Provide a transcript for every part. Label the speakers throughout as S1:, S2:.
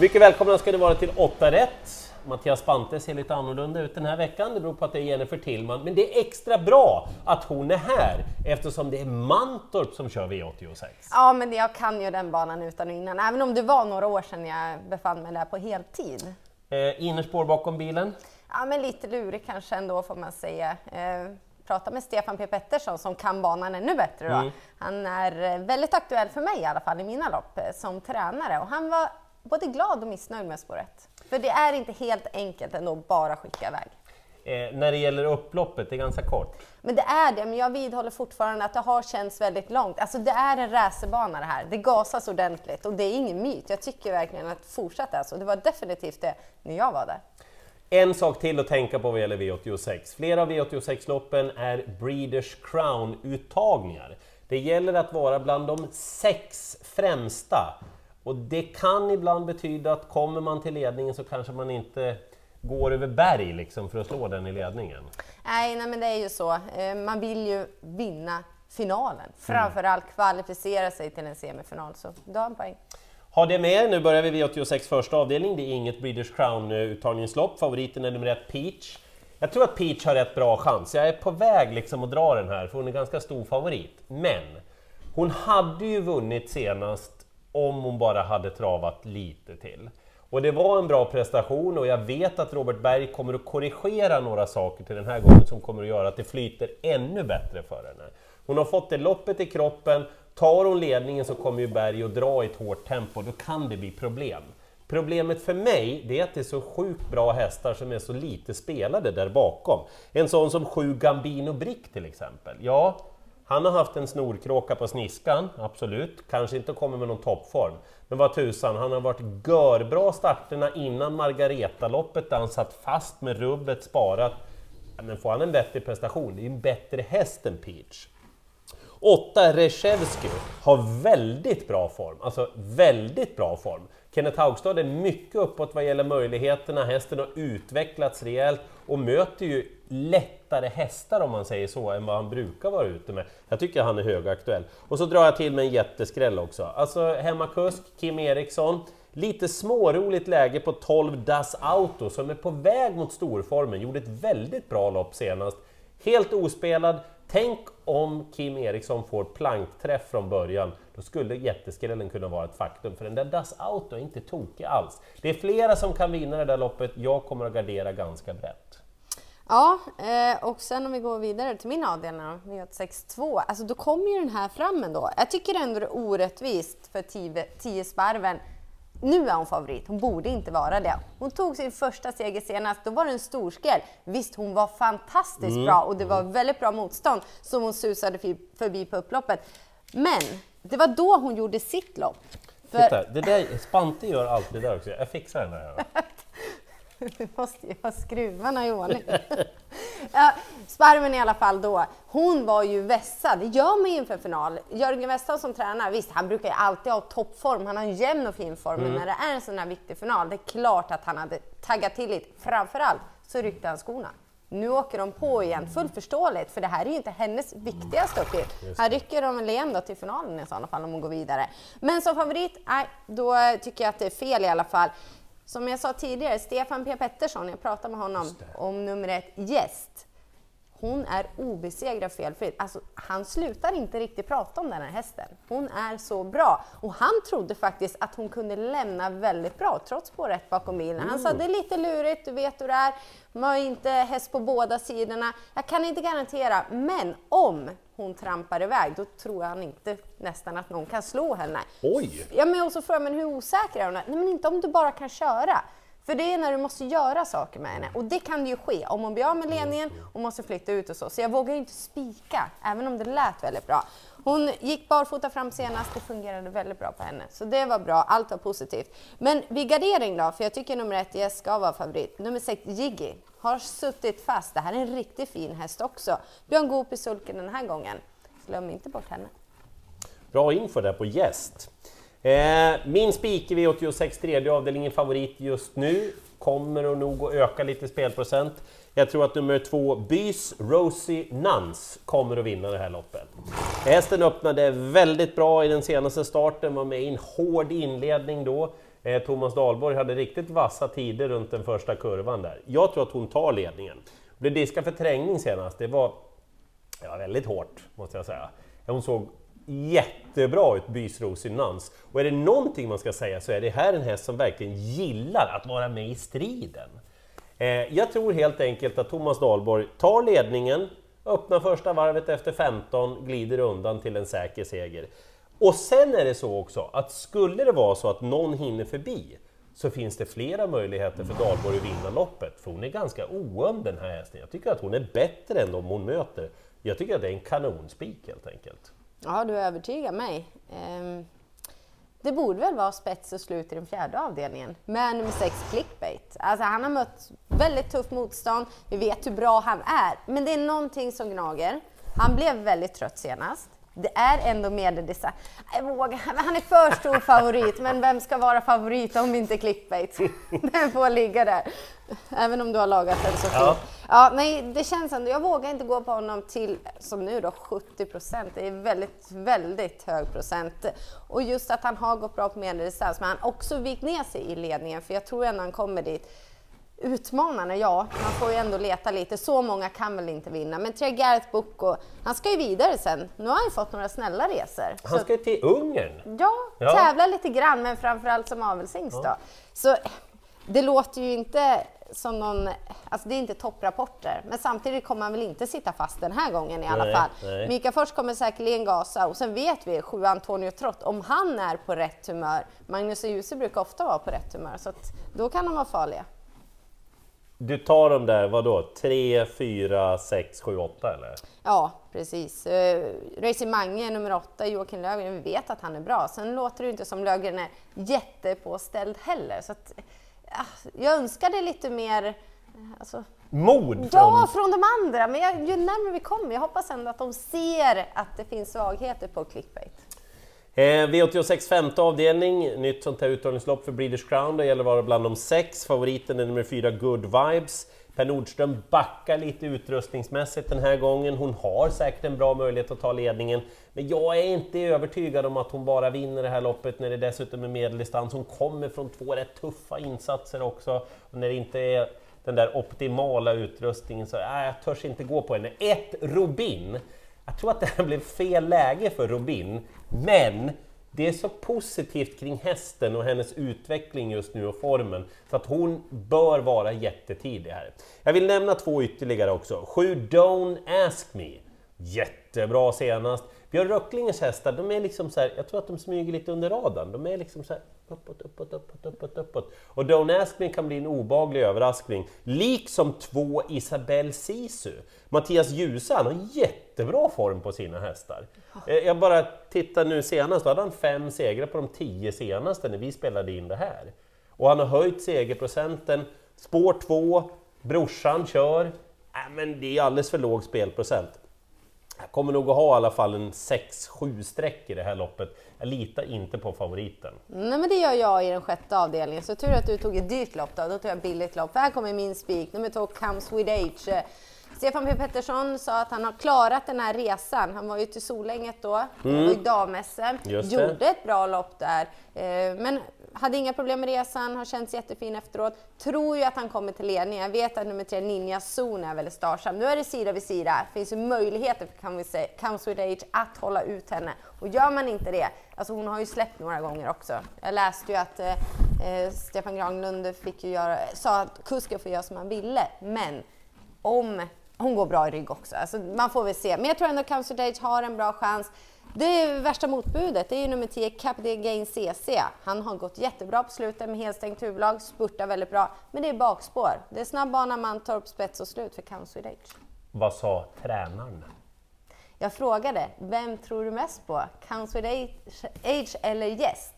S1: Mycket välkomna ska ni vara till 8 rätt. Mattias Spante ser lite annorlunda ut den här veckan. Det beror på att det är Jennifer Tillman, men det är extra bra att hon är här eftersom det är Mantorp som kör V86.
S2: Ja, men jag kan ju den banan utan och innan, även om det var några år sedan jag befann mig där på heltid.
S1: Eh, innerspår bakom bilen.
S2: Ja, men lite lurig kanske ändå får man säga. Eh, prata med Stefan P Pettersson som kan banan ännu bättre. Då. Mm. Han är eh, väldigt aktuell för mig i alla fall i mina lopp eh, som tränare och han var både glad och missnöjd med spåret. För det är inte helt enkelt ändå bara skicka iväg.
S1: Eh, när det gäller upploppet, det är ganska kort.
S2: Men det är det, men jag vidhåller fortfarande att det har känts väldigt långt. Alltså det är en racerbana det här, det gasas ordentligt och det är ingen myt. Jag tycker verkligen att fortsätta så. Alltså. Det var definitivt det när jag var där.
S1: En sak till att tänka på vad gäller V86. Flera av V86-loppen är Breeders Crown-uttagningar. Det gäller att vara bland de sex främsta. Och det kan ibland betyda att kommer man till ledningen så kanske man inte går över berg liksom för att slå den i ledningen.
S2: Nej, nej men det är ju så. Eh, man vill ju vinna finalen. Framförallt kvalificera sig till en semifinal, så du har en poäng.
S1: Ha det med nu börjar vi V86 första avdelning. Det är inget Breeders Crown-uttagningslopp. Favoriten är nummer ett Peach. Jag tror att Peach har rätt bra chans. Jag är på väg liksom att dra den här, för hon är ganska stor favorit. Men hon hade ju vunnit senast om hon bara hade travat lite till. Och det var en bra prestation och jag vet att Robert Berg kommer att korrigera några saker till den här gången som kommer att göra att det flyter ännu bättre för henne. Hon har fått det loppet i kroppen, tar hon ledningen så kommer ju Berg att dra i ett hårt tempo, då kan det bli problem. Problemet för mig, det är att det är så sjukt bra hästar som är så lite spelade där bakom. En sån som 7 Gambino Brick till exempel. Ja, han har haft en snorkråka på sniskan, absolut. Kanske inte kommer med någon toppform. Men vad tusan, han har varit görbra starterna innan Margareta-loppet där han satt fast med rubbet sparat. Men får han en bättre prestation, det är ju en bättre häst än Peach. 8 Reshevsky har väldigt bra form, alltså väldigt bra form. Kenneth Haugstad är mycket uppåt vad gäller möjligheterna, hästen har utvecklats rejält och möter ju lättare hästar om man säger så, än vad han brukar vara ute med. Jag tycker han är högaktuell. Och så drar jag till med en jätteskräll också. Alltså hemmakusk, Kim Eriksson, lite småroligt läge på 12 Das Auto som är på väg mot storformen, gjorde ett väldigt bra lopp senast. Helt ospelad, Tänk om Kim Eriksson får plankträff från början, då skulle jätteskrällen kunna vara ett faktum, för den där Das Auto är inte tokig alls. Det är flera som kan vinna det där loppet, jag kommer att gardera ganska brett.
S2: Ja, eh, och sen om vi går vidare till min avdelning, V862, alltså då kommer ju den här fram ändå. Jag tycker ändå det är orättvist för 10 sparven nu är hon favorit, hon borde inte vara det. Hon tog sin första seger senast, då var det en stor skräll. Visst, hon var fantastiskt mm. bra och det var väldigt bra motstånd som hon susade förbi på upploppet. Men det var då hon gjorde sitt lopp.
S1: För... Titta, det där, Spante gör alltid det där också, jag fixar den där.
S2: Du måste ju ha skruvarna i ordning. ja, Sparven i alla fall då, hon var ju vässad, det gör man inför final. Jörgen Westholm som tränar, visst han brukar ju alltid ha toppform, han har en jämn och fin form, mm. men när det är en sån här viktig final, det är klart att han hade taggat till lite. Framförallt så ryckte han skorna. Nu åker de på igen, fullt förståeligt, för det här är ju inte hennes viktigaste uppgift. Här rycker de väl igen då till finalen i sådana fall om hon går vidare. Men som favorit, nej, då tycker jag att det är fel i alla fall. Som jag sa tidigare, Stefan P Pettersson, jag pratade med honom om nummer ett, Gäst. Hon är obesegrad felfritt. Alltså, han slutar inte riktigt prata om den här hästen. Hon är så bra. Och han trodde faktiskt att hon kunde lämna väldigt bra, trots på rätt bakom bilen. Han sa, mm. det är lite lurigt, du vet hur det är. Man har inte häst på båda sidorna. Jag kan inte garantera, men om hon trampar iväg, då tror han inte nästan att någon kan slå henne.
S1: Oj!
S2: Ja, men och så frågar man hur osäker är hon? Nej, men inte om du bara kan köra. För det är när du måste göra saker med henne och det kan ju ske om hon blir av med ledningen och måste flytta ut och så. Så jag vågar inte spika, även om det lät väldigt bra. Hon gick barfota fram senast, det fungerade väldigt bra på henne. Så det var bra, allt var positivt. Men vid gardering då, för jag tycker nummer ett, Yes ska vara favorit. Nummer sex, Jiggy, har suttit fast. Det här är en riktigt fin häst också. Björn Goop i sulken den här gången. Glöm inte bort henne.
S1: Bra info där på gäst. Eh, min spik i V86 tredje avdelningen favorit just nu kommer att nog att öka lite spelprocent. Jag tror att nummer två, Bys Rosie Nuns, kommer att vinna det här loppet. Hästen öppnade väldigt bra i den senaste starten, var med i en hård inledning då. Eh, Thomas Dahlborg hade riktigt vassa tider runt den första kurvan där. Jag tror att hon tar ledningen. Blev diskad för trängning senast, det var, det var väldigt hårt måste jag säga. Hon såg jättebra ut, Bysros i Nans. Och är det någonting man ska säga så är det här en häst som verkligen gillar att vara med i striden. Eh, jag tror helt enkelt att Thomas Dahlborg tar ledningen, öppnar första varvet efter 15, glider undan till en säker seger. Och sen är det så också att skulle det vara så att någon hinner förbi så finns det flera möjligheter för Dahlborg att vinna loppet. För hon är ganska oöm den här hästen. Jag tycker att hon är bättre än de hon möter. Jag tycker att det är en kanonspik helt enkelt.
S2: Ja, du övertygar mig. Ehm, det borde väl vara spets och slut i den fjärde avdelningen med nummer sex, clickbait. Alltså han har mött väldigt tufft motstånd, vi vet hur bra han är, men det är någonting som gnager. Han blev väldigt trött senast. Det är ändå medeldesign. Jag vågar. Han är för stor favorit, men vem ska vara favorit om inte clickbait? Den får ligga där. Även om du har lagat den så fint. Ja. ja. nej, det känns ändå. Jag vågar inte gå på honom till, som nu då, 70 procent. Det är väldigt, väldigt hög procent. Och just att han har gått bra på medeldistans, men han har också vikt ner sig i ledningen, för jag tror ändå han kommer dit. Utmanarna, ja, man får ju ändå leta lite. Så många kan väl inte vinna. Men Tre Gareth Boko, han ska ju vidare sen. Nu har han ju fått några snälla resor.
S1: Han ska ju till Ungern!
S2: Ja, ja, tävla lite grann, men framförallt som avelshingst ja. Så det låter ju inte som någon, alltså det är inte topprapporter, men samtidigt kommer han väl inte sitta fast den här gången i alla nej, fall. Nej. Mika Fors kommer säkerligen gasa och sen vet vi sju Antonio Trott, om han är på rätt humör, Magnus och Djuse brukar ofta vara på rätt humör, så då kan de vara farliga.
S1: Du tar dem där, vadå, 3, 4, 6, 7, 8 eller?
S2: Ja, precis. Uh, Racing Mange nummer 8, Joakim Löfgren, vi vet att han är bra. Sen låter det inte som Löfgren är jättepåställd heller. Så att, uh, jag önskade lite mer uh, alltså,
S1: Mod?
S2: Ja, från de andra. Men jag, ju närmare vi kommer, jag hoppas ändå att de ser att det finns svagheter på clickbait.
S1: Eh, V86 femte avdelning, nytt sånt här uttagningslopp för Breeders Crown. Det gäller att vara bland de sex. Favoriten är nummer fyra, Good Vibes. Per Nordström backar lite utrustningsmässigt den här gången. Hon har säkert en bra möjlighet att ta ledningen. Men jag är inte övertygad om att hon bara vinner det här loppet när det dessutom är medeldistans. Hon kommer från två rätt tuffa insatser också. Och när det inte är den där optimala utrustningen så äh, jag törs inte gå på henne. Ett Robin jag tror att det här blev fel läge för Robin, men det är så positivt kring hästen och hennes utveckling just nu och formen, så att hon bör vara jättetidig här. Jag vill nämna två ytterligare också. 7 Don't Ask Me, jättebra senast. Björn Röcklingers hästar, de är liksom så här, jag tror att de smyger lite under radarn. De är liksom så här uppåt, uppåt, uppåt, uppåt, uppåt. Och Don't Ask Me kan bli en obaglig överraskning. Liksom två Isabelle Sisu. Mattias Djuse, han har jättebra form på sina hästar. Eh, jag bara tittar nu senast, då hade han fem segrar på de tio senaste när vi spelade in det här. Och han har höjt segerprocenten. Spår 2, brorsan kör. Äh, men det är alldeles för låg spelprocent. Jag kommer nog att ha i alla fall en 6-7 streck i det här loppet. Jag litar inte på favoriten.
S2: Nej men det gör jag i den sjätte avdelningen, så tur att du tog ett dyrt lopp då. Då tog jag billigt lopp. För här kommer min spik, nummer två Comes With Age. Stefan P Pettersson sa att han har klarat den här resan. Han var ju till Solänget då, mm. var i dam-SM, gjorde ett bra lopp där. Eh, men hade inga problem med resan, har känts jättefin efteråt. Tror ju att han kommer till ledning. Jag vet att nummer tre, Ninja Zon, är väldigt starsam. Nu är det sida vid sida. Det finns ju möjligheter för Comes With Age att hålla ut henne. Och gör man inte det, alltså hon har ju släppt några gånger också. Jag läste ju att eh, eh Stefan Granlund fick ju göra, sa att kusken får göra som han ville, men om hon går bra i rygg också. Alltså, man får väl se. Men jag tror ändå att Comes With Age har en bra chans. Det värsta motbudet det är ju nummer 10, Capital Gain CC. Han har gått jättebra på slutet med helstängt huvudlag, spurtar väldigt bra. Men det är bakspår. Det är snabb bana, Mantorp, spets och slut för With Age.
S1: Vad sa tränaren?
S2: Jag frågade, vem tror du mest på? With Age eller Gäst?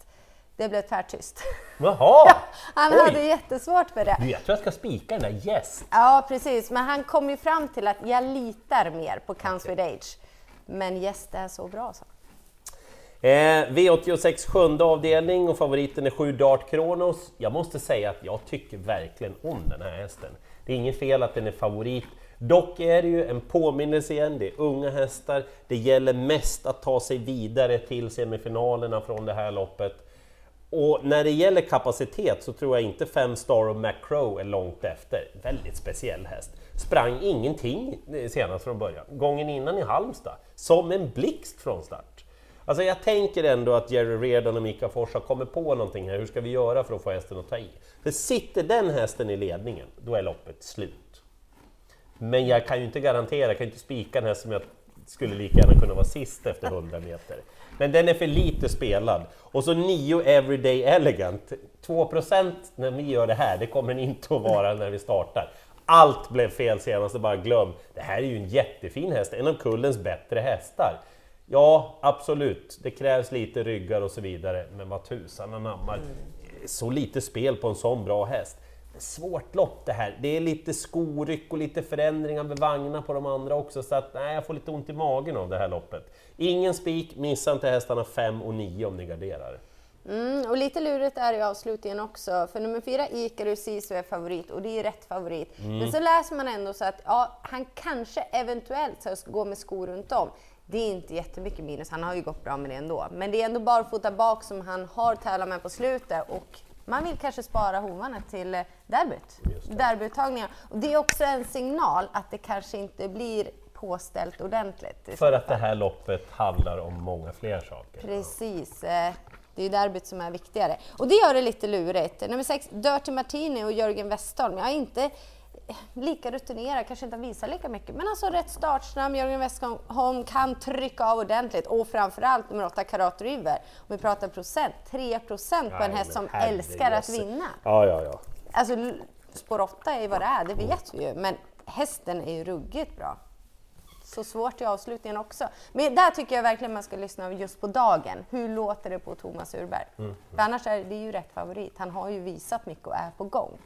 S2: Det blev tvärtyst.
S1: Jaha!
S2: ja, han Oj. hade jättesvårt för det.
S1: Du, jag tror jag ska spika den där Gäst.
S2: Ja, precis. Men han kom ju fram till att jag litar mer på Comes okay. With men Gäst är så bra, så.
S1: Eh, V86 sjunde avdelning och favoriten är 7 Dart Kronos. Jag måste säga att jag tycker verkligen om den här hästen. Det är inget fel att den är favorit. Dock är det ju en påminnelse igen, det är unga hästar. Det gäller mest att ta sig vidare till semifinalerna från det här loppet. Och när det gäller kapacitet så tror jag inte 5 Star och Macro är långt efter. Väldigt speciell häst. Sprang ingenting eh, senast från början. Gången innan i Halmstad, som en blixt från start. Alltså jag tänker ändå att Jerry Reardon och Mika Fors har kommit på någonting här. Hur ska vi göra för att få hästen att ta i? För sitter den hästen i ledningen, då är loppet slut. Men jag kan ju inte garantera, jag kan ju inte spika en häst som jag skulle lika gärna kunna vara sist efter 100 meter. Men den är för lite spelad. Och så 9 Everyday Elegant. 2% när vi gör det här, det kommer den inte att vara när vi startar. Allt blev fel senast, bara glöm. Det här är ju en jättefin häst, en av kullens bättre hästar. Ja, absolut, det krävs lite ryggar och så vidare, men vad tusan anammar. Mm. Så lite spel på en sån bra häst svårt lopp det här. Det är lite skoryck och lite förändringar med vagnar på de andra också, så att nej, jag får lite ont i magen av det här loppet. Ingen spik, missa inte hästarna 5 och 9 om ni garderar.
S2: Mm, och lite lurigt är det i avslutningen också, för nummer fyra Icarus Sisu är favorit och det är rätt favorit. Mm. Men så läser man ändå så att ja, han kanske eventuellt ska gå med skor runt om. Det är inte jättemycket minus, han har ju gått bra med det ändå. Men det är ändå barfota bak som han har tävlat med på slutet och man vill kanske spara hovarna till eh, derbyt, derbyuttagningar. Och det är också en signal att det kanske inte blir påställt ordentligt.
S1: För att det här loppet handlar om många fler saker.
S2: Precis. Det är derbyt som är viktigare. Och det gör det lite lurigt. Nummer sex, Dirty Martini och Jörgen Westholm. Jag är inte lika rutinerad, kanske inte har visat lika mycket, men alltså rätt startsnabb. Jörgen Westholm kan trycka av ordentligt och framförallt nummer 8 Karat River. Om vi pratar procent, 3 procent på en häst som älskar att vinna.
S1: Ja, ja, ja.
S2: Alltså spår 8 är vad det är, det vet vi ju, men hästen är ju ruggigt bra. Så svårt i avslutningen också. Men där tycker jag verkligen man ska lyssna just på dagen. Hur låter det på Thomas Urberg? Mm. För annars är det ju rätt favorit. Han har ju visat mycket och är på gång.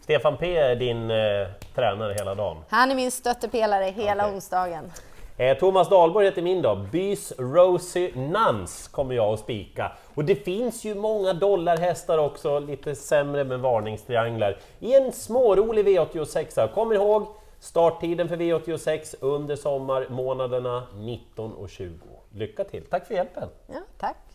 S1: Stefan P är din eh, tränare hela dagen?
S2: Han är min stöttepelare hela okay. onsdagen.
S1: Eh, Thomas Dahlborg heter min då. Bys Rosie Nuns kommer jag att spika. Och det finns ju många dollarhästar också, lite sämre med varningstrianglar, i en smårolig V86. Kom ihåg, starttiden för V86 under sommarmånaderna 19 och 20. Lycka till! Tack för hjälpen!
S2: Ja, tack!